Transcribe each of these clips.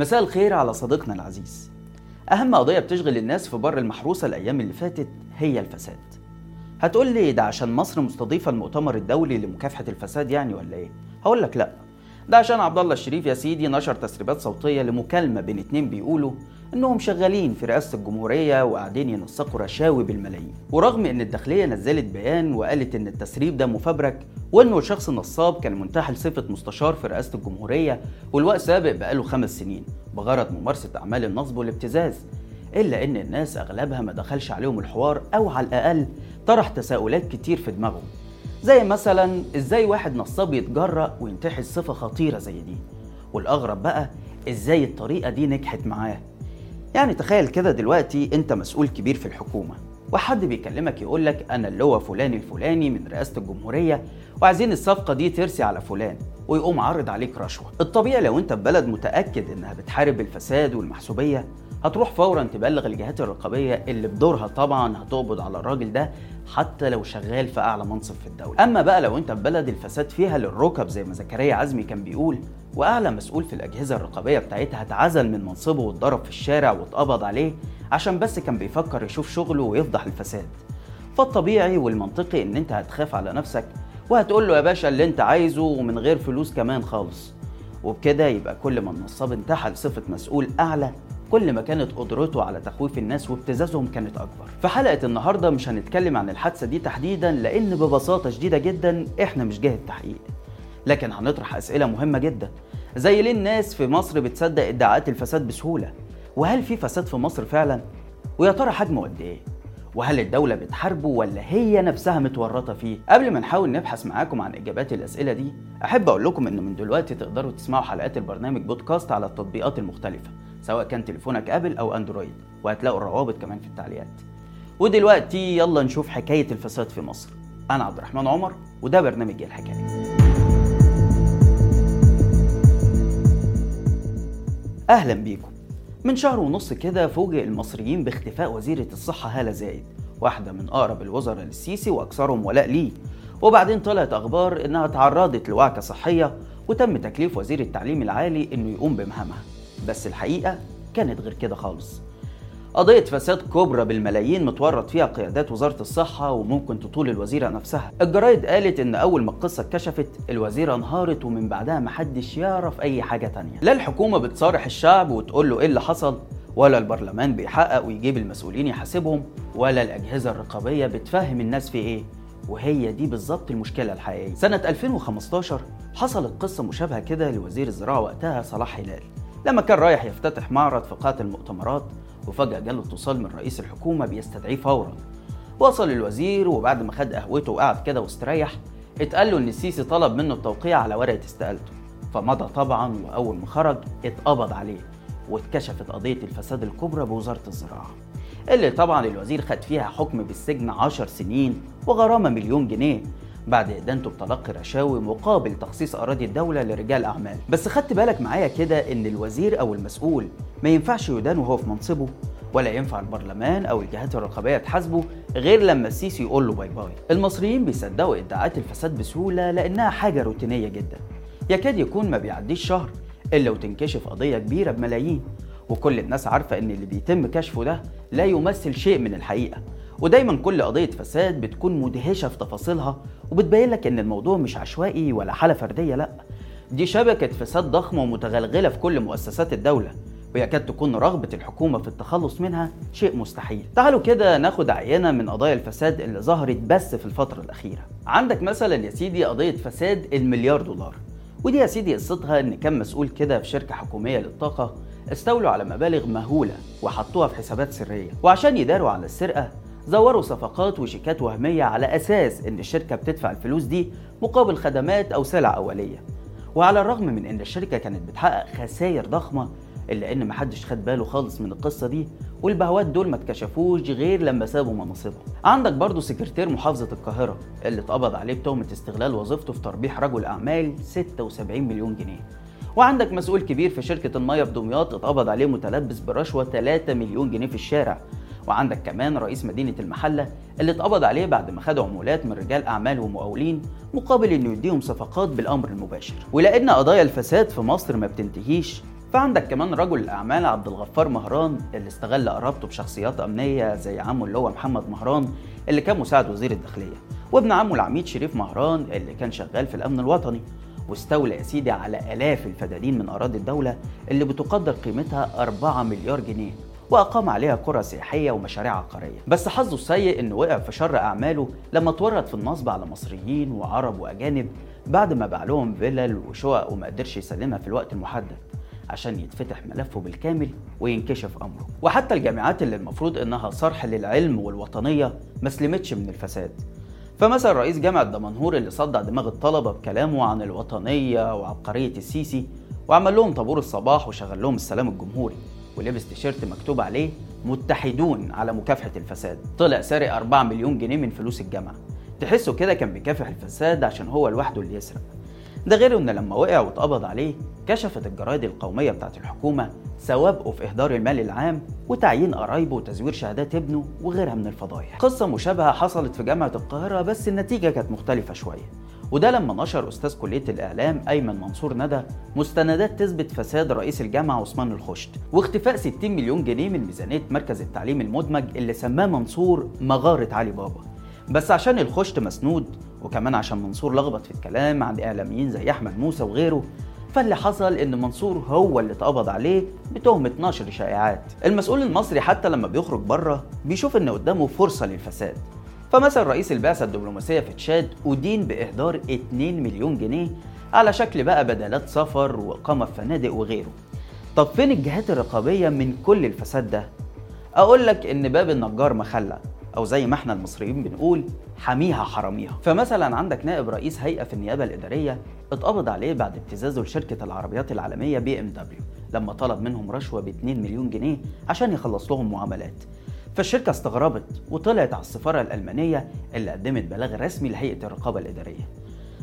مساء الخير على صديقنا العزيز. أهم قضية بتشغل الناس في بر المحروسة الأيام اللي فاتت هي الفساد. هتقول لي ده عشان مصر مستضيفة المؤتمر الدولي لمكافحة الفساد يعني ولا إيه؟ هقول لك لأ. ده عشان عبد الله الشريف يا سيدي نشر تسريبات صوتية لمكالمة بين اتنين بيقولوا إنهم شغالين في رئاسة الجمهورية وقاعدين ينسقوا رشاوي بالملايين. ورغم إن الداخلية نزلت بيان وقالت إن التسريب ده مفبرك وإنه الشخص النصاب كان منتحل صفة مستشار في رئاسة الجمهورية والوقت سابق بقاله خمس سنين بغرض ممارسة أعمال النصب والابتزاز. إلا إن الناس أغلبها ما دخلش عليهم الحوار أو على الأقل طرح تساؤلات كتير في دماغهم. زي مثلا إزاي واحد نصاب يتجرأ وينتحل صفة خطيرة زي دي؟ والأغرب بقى إزاي الطريقة دي نجحت معاه؟ يعني تخيل كده دلوقتي انت مسؤول كبير في الحكومة وحد بيكلمك يقول لك أنا اللي هو فلان الفلاني من رئاسة الجمهورية وعايزين الصفقة دي ترسي على فلان ويقوم عارض عليك رشوة. الطبيعي لو انت في بلد متأكد إنها بتحارب الفساد والمحسوبية هتروح فورا تبلغ الجهات الرقابية اللي بدورها طبعا هتقبض على الراجل ده حتى لو شغال في أعلى منصب في الدولة. أما بقى لو أنت في بلد الفساد فيها للركب زي ما زكريا عزمي كان بيقول وأعلى مسؤول في الأجهزة الرقابية بتاعتها اتعزل من منصبه واتضرب في الشارع واتقبض عليه عشان بس كان بيفكر يشوف شغله ويفضح الفساد. فالطبيعي والمنطقي إن أنت هتخاف على نفسك وهتقول له يا باشا اللي أنت عايزه ومن غير فلوس كمان خالص. وبكده يبقى كل ما النصاب انتحل صفة مسؤول أعلى كل ما كانت قدرته على تخويف الناس وابتزازهم كانت أكبر. في حلقة النهاردة مش هنتكلم عن الحادثة دي تحديدا لأن ببساطة شديدة جدا إحنا مش جهة تحقيق. لكن هنطرح أسئلة مهمة جدا. زي ليه الناس في مصر بتصدق ادعاءات الفساد بسهولة؟ وهل في فساد في مصر فعلا؟ ويا ترى حجمه قد إيه؟ وهل الدولة بتحاربه ولا هي نفسها متورطة فيه؟ قبل ما نحاول نبحث معاكم عن إجابات الأسئلة دي، أحب أقول لكم إن من دلوقتي تقدروا تسمعوا حلقات البرنامج بودكاست على التطبيقات المختلفة، سواء كان تليفونك أبل أو أندرويد، وهتلاقوا الروابط كمان في التعليقات. ودلوقتي يلا نشوف حكاية الفساد في مصر. أنا عبد الرحمن عمر وده برنامج الحكاية. أهلا بيكم. من شهر ونص كده فوجئ المصريين باختفاء وزيرة الصحة هالة زايد واحدة من أقرب الوزراء للسيسي وأكثرهم ولاء ليه وبعدين طلعت أخبار إنها تعرضت لوعكة صحية وتم تكليف وزير التعليم العالي إنه يقوم بمهامها بس الحقيقة كانت غير كده خالص. قضية فساد كبرى بالملايين متورط فيها قيادات وزارة الصحة وممكن تطول الوزيرة نفسها. الجرايد قالت إن أول ما القصة اتكشفت الوزيرة انهارت ومن بعدها محدش يعرف أي حاجة تانية. لا الحكومة بتصارح الشعب وتقول له إيه اللي حصل ولا البرلمان بيحقق ويجيب المسؤولين يحاسبهم ولا الأجهزة الرقابية بتفهم الناس في إيه. وهي دي بالظبط المشكلة الحقيقية. سنة 2015 حصلت قصة مشابهة كده لوزير الزراعة وقتها صلاح هلال. لما كان رايح يفتتح معرض في قاعة المؤتمرات وفجأة جاله اتصال من رئيس الحكومة بيستدعيه فورا. وصل الوزير وبعد ما خد قهوته وقعد كده واستريح اتقال له إن السيسي طلب منه التوقيع على ورقة استقالته. فمضى طبعا وأول ما خرج اتقبض عليه واتكشفت قضية الفساد الكبرى بوزارة الزراعة. اللي طبعا الوزير خد فيها حكم بالسجن عشر سنين وغرامة مليون جنيه. بعد إدانته بتلقي رشاوي مقابل تخصيص أراضي الدولة لرجال أعمال. بس خدت بالك معايا كده إن الوزير أو المسؤول ما ينفعش يدان وهو في منصبه ولا ينفع البرلمان أو الجهات الرقابية تحاسبه غير لما السيسي يقول له bye bye. المصريين بيصدقوا إدعاءات الفساد بسهولة لأنها حاجة روتينية جدا. يكاد يكون ما بيعديش شهر إلا وتنكشف قضية كبيرة بملايين وكل الناس عارفة إن اللي بيتم كشفه ده لا يمثل شيء من الحقيقة. ودايما كل قضية فساد بتكون مدهشة في تفاصيلها وبتبين لك إن الموضوع مش عشوائي ولا حالة فردية لأ. دي شبكة فساد ضخمة ومتغلغلة في كل مؤسسات الدولة ويكاد تكون رغبة الحكومة في التخلص منها شيء مستحيل. تعالوا كده ناخد عينة من قضايا الفساد اللي ظهرت بس في الفترة الأخيرة. عندك مثلا يا سيدي قضية فساد المليار دولار ودي يا سيدي قصتها إن كان مسؤول كده في شركة حكومية للطاقة استولوا على مبالغ مهولة وحطوها في حسابات سرية وعشان يداروا على السرقة زوروا صفقات وشيكات وهمية على أساس إن الشركة بتدفع الفلوس دي مقابل خدمات أو سلع أولية. وعلى الرغم من إن الشركة كانت بتحقق خسائر ضخمة إلا إن محدش خد باله خالص من القصة دي والبهوات دول ما اتكشفوش غير لما سابوا مناصبهم. عندك برضو سكرتير محافظة القاهرة اللي اتقبض عليه بتهمة استغلال وظيفته في تربيح رجل أعمال 76 مليون جنيه. وعندك مسؤول كبير في شركة المية في دمياط اتقبض عليه متلبس برشوة 3 مليون جنيه في الشارع. وعندك كمان رئيس مدينة المحلة اللي اتقبض عليه بعد ما خد عمولات من رجال أعمال ومقاولين مقابل إنه يديهم صفقات بالأمر المباشر. ولأن قضايا الفساد في مصر ما بتنتهيش فعندك كمان رجل الأعمال عبد الغفار مهران اللي استغل قرابته بشخصيات أمنية زي عمه اللي هو محمد مهران اللي كان مساعد وزير الداخلية وابن عمه العميد شريف مهران اللي كان شغال في الأمن الوطني. واستولى يا سيدي على آلاف الفدادين من أراضي الدولة اللي بتقدر قيمتها 4 مليار جنيه. وأقام عليها قرى سياحية ومشاريع عقارية. بس حظه السيء إنه وقع في شر أعماله لما اتورط في النصب على مصريين وعرب وأجانب بعد ما باع لهم فيلل وشقق وما قدرش يسلمها في الوقت المحدد عشان يتفتح ملفه بالكامل وينكشف أمره. وحتى الجامعات اللي المفروض إنها صرح للعلم والوطنية ما سلمتش من الفساد. فمثلا رئيس جامعة دمنهور اللي صدع دماغ الطلبة بكلامه عن الوطنية وعبقرية السيسي وعمل لهم طابور الصباح وشغل لهم السلام الجمهوري. ولبس تيشيرت مكتوب عليه متحدون على مكافحة الفساد. طلع سارق 4 مليون جنيه من فلوس الجامعة. تحسه كده كان بيكافح الفساد عشان هو لوحده اللي يسرق. ده غير إن لما وقع واتقبض عليه كشفت الجرايد القومية بتاعت الحكومة سوابقه في إهدار المال العام وتعيين قرايبه وتزوير شهادات ابنه وغيرها من الفضايح. قصة مشابهة حصلت في جامعة القاهرة بس النتيجة كانت مختلفة شوية. وده لما نشر أستاذ كلية الإعلام أيمن منصور ندى مستندات تثبت فساد رئيس الجامعة عثمان الخشت واختفاء 60 مليون جنيه من ميزانية مركز التعليم المدمج اللي سماه منصور مغارة علي بابا. بس عشان الخشت مسنود وكمان عشان منصور لخبط في الكلام عن إعلاميين زي أحمد موسى وغيره فاللي حصل إن منصور هو اللي اتقبض عليه بتهمه نشر شائعات. المسؤول المصري حتى لما بيخرج بره بيشوف إن قدامه فرصة للفساد. فمثلا رئيس البعثة الدبلوماسية في تشاد أدين بإهدار 2 مليون جنيه على شكل بقى بدلات سفر وإقامة في فنادق وغيره. طب فين الجهات الرقابية من كل الفساد ده؟ أقول لك إن باب النجار مخلع أو زي ما إحنا المصريين بنقول حميها حراميها. فمثلا عندك نائب رئيس هيئة في النيابة الإدارية اتقبض عليه بعد ابتزازه لشركة العربيات العالمية BMW لما طلب منهم رشوة ب 2 مليون جنيه عشان يخلص لهم معاملات فالشركة استغربت وطلعت على السفارة الألمانية اللي قدمت بلاغ رسمي لهيئة الرقابة الإدارية.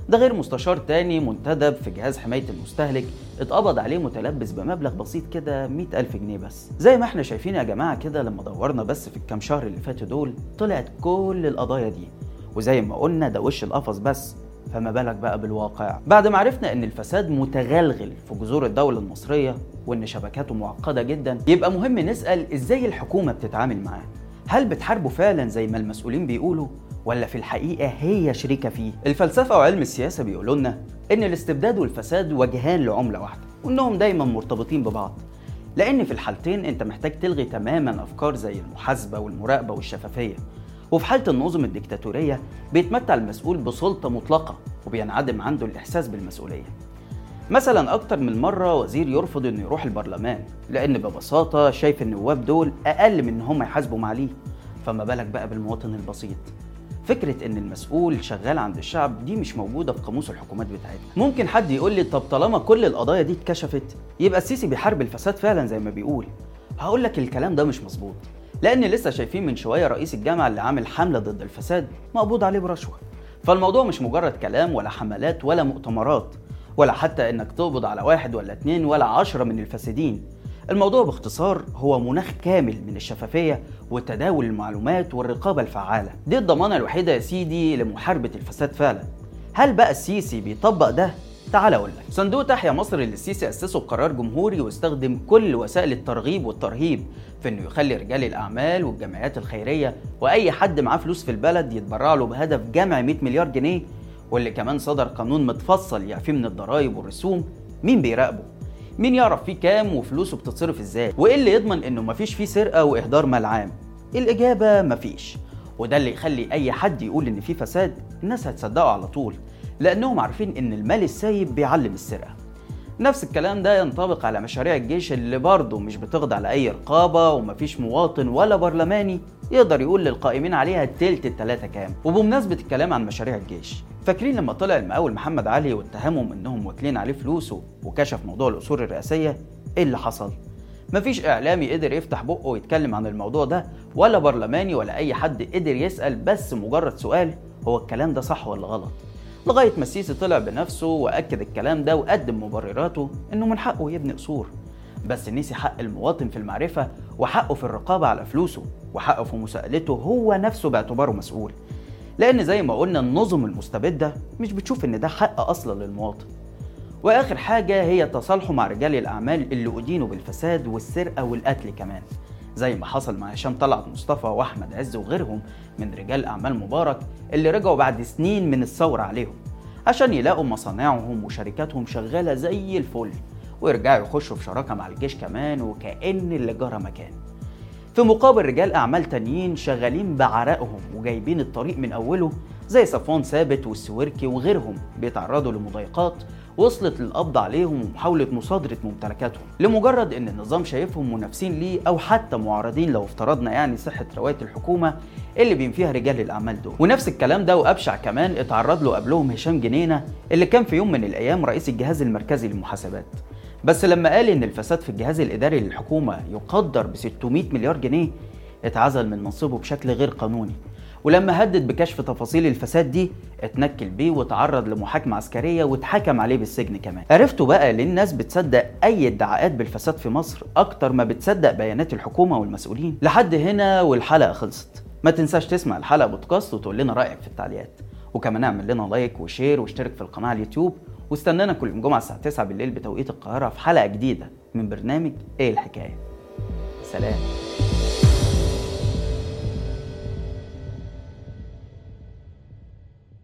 ده غير مستشار تاني منتدب في جهاز حماية المستهلك اتقبض عليه متلبس بمبلغ بسيط كده مئة ألف جنيه بس. زي ما إحنا شايفين يا جماعة كده لما دورنا بس في الكام شهر اللي فاتوا دول طلعت كل القضايا دي. وزي ما قلنا ده وش القفص بس. فما بالك بقى بالواقع. بعد ما عرفنا إن الفساد متغلغل في جذور الدولة المصرية وإن شبكاته معقدة جدا يبقى مهم نسأل إزاي الحكومة بتتعامل معاه؟ هل بتحاربه فعلا زي ما المسؤولين بيقولوا ولا في الحقيقة هي شريكة فيه؟ الفلسفة وعلم السياسة بيقولوا لنا إن الاستبداد والفساد وجهان لعملة واحدة وإنهم دايما مرتبطين ببعض. لأن في الحالتين أنت محتاج تلغي تماما أفكار زي المحاسبة والمراقبة والشفافية. وفي حالة النظم الديكتاتورية بيتمتع المسؤول بسلطة مطلقة وبينعدم عنده الإحساس بالمسؤولية مثلا أكتر من مرة وزير يرفض إنه يروح البرلمان لأن ببساطة شايف النواب دول أقل من إن هم يحاسبوا معاليه فما بالك بقى بالمواطن البسيط فكرة إن المسؤول شغال عند الشعب دي مش موجودة في قاموس الحكومات بتاعتنا. ممكن حد يقول لي طب طالما كل القضايا دي اتكشفت يبقى السيسي بيحارب الفساد فعلا زي ما بيقول. هقول لك الكلام ده مش مظبوط. لأن لسه شايفين من شوية رئيس الجامعة اللي عامل حملة ضد الفساد مقبوض عليه برشوة. فالموضوع مش مجرد كلام ولا حملات ولا مؤتمرات ولا حتى إنك تقبض على واحد ولا اتنين ولا عشرة من الفاسدين. الموضوع باختصار هو مناخ كامل من الشفافية وتداول المعلومات والرقابة الفعالة. دي الضمانة الوحيدة يا سيدي لمحاربة الفساد فعلا. هل بقى السيسي بيطبق ده؟ تعال أقول لك. صندوق تحيا مصر اللي السيسي أسسه بقرار جمهوري واستخدم كل وسائل الترغيب والترهيب في إنه يخلي رجال الأعمال والجمعيات الخيرية وأي حد معاه فلوس في البلد يتبرع له بهدف جمع 100 مليار جنيه. واللي كمان صدر قانون متفصل يعفيه من الضرائب والرسوم. مين بيراقبه؟ مين يعرف فيه كام وفلوسه بتتصرف إزاي؟ وإيه اللي يضمن إنه مفيش فيه سرقة وإهدار مال عام؟ الإجابة مفيش وده اللي يخلي أي حد يقول إن في فساد الناس هتصدقه على طول. لأنهم عارفين إن المال السايب بيعلم السرقة. نفس الكلام ده ينطبق على مشاريع الجيش اللي برضه مش بتخضع لأي رقابة ومفيش مواطن ولا برلماني يقدر يقول للقائمين عليها تلت التلاتة كام. وبمناسبة الكلام عن مشاريع الجيش فاكرين لما طلع المقاول محمد علي واتهمهم إنهم واكلين عليه فلوسه وكشف موضوع الاصول الرئاسية؟ إيه اللي حصل؟ مفيش إعلامي قدر يفتح بقه ويتكلم عن الموضوع ده ولا برلماني ولا أي حد قدر يسأل بس مجرد سؤال هو الكلام ده صح ولا غلط؟ لغاية ما السيسي طلع بنفسه وأكد الكلام ده وقدم مبرراته إنه من حقه يبني قصور. بس نسي حق المواطن في المعرفة وحقه في الرقابة على فلوسه وحقه في مساءلته هو نفسه باعتباره مسؤول. لأن زي ما قلنا النظم المستبدة مش بتشوف إن ده حق أصلا للمواطن. وآخر حاجة هي تصالحه مع رجال الأعمال اللي أدينوا بالفساد والسرقة والقتل كمان. زي ما حصل مع هشام طلعت مصطفى وأحمد عز وغيرهم من رجال أعمال مبارك اللي رجعوا بعد سنين من الثورة عليهم عشان يلاقوا مصانعهم وشركاتهم شغالة زي الفل ويرجعوا يخشوا في شراكة مع الجيش كمان وكأن اللي جرى مكان. في مقابل رجال أعمال تانيين شغالين بعرقهم وجايبين الطريق من أوله زي صفوان ثابت والسويركي وغيرهم بيتعرضوا لمضايقات وصلت للقبض عليهم ومحاولة مصادرة ممتلكاتهم لمجرد إن النظام شايفهم منافسين ليه أو حتى معارضين لو افترضنا يعني صحة رواية الحكومة اللي بينفيها رجال الأعمال دول. ونفس الكلام ده وأبشع كمان اتعرض له قبلهم هشام جنينة اللي كان في يوم من الأيام رئيس الجهاز المركزي للمحاسبات. بس لما قال إن الفساد في الجهاز الإداري للحكومة يقدر ب 600 مليار جنيه اتعزل من منصبه بشكل غير قانوني. ولما هدد بكشف تفاصيل الفساد دي اتنكل بيه وتعرض لمحاكمة عسكرية واتحكم عليه بالسجن كمان. عرفتوا بقى ليه الناس بتصدق أي ادعاءات بالفساد في مصر أكتر ما بتصدق بيانات الحكومة والمسؤولين. لحد هنا والحلقة خلصت. ما تنساش تسمع الحلقة بودكاست وتقول لنا رأيك في التعليقات. وكمان اعمل لنا like و share واشترك في القناة على اليوتيوب. واستنانا كل يوم جمعة الساعة 9 بالليل بتوقيت القاهرة في حلقة جديدة من برنامج إيه الحكاية؟ سلام.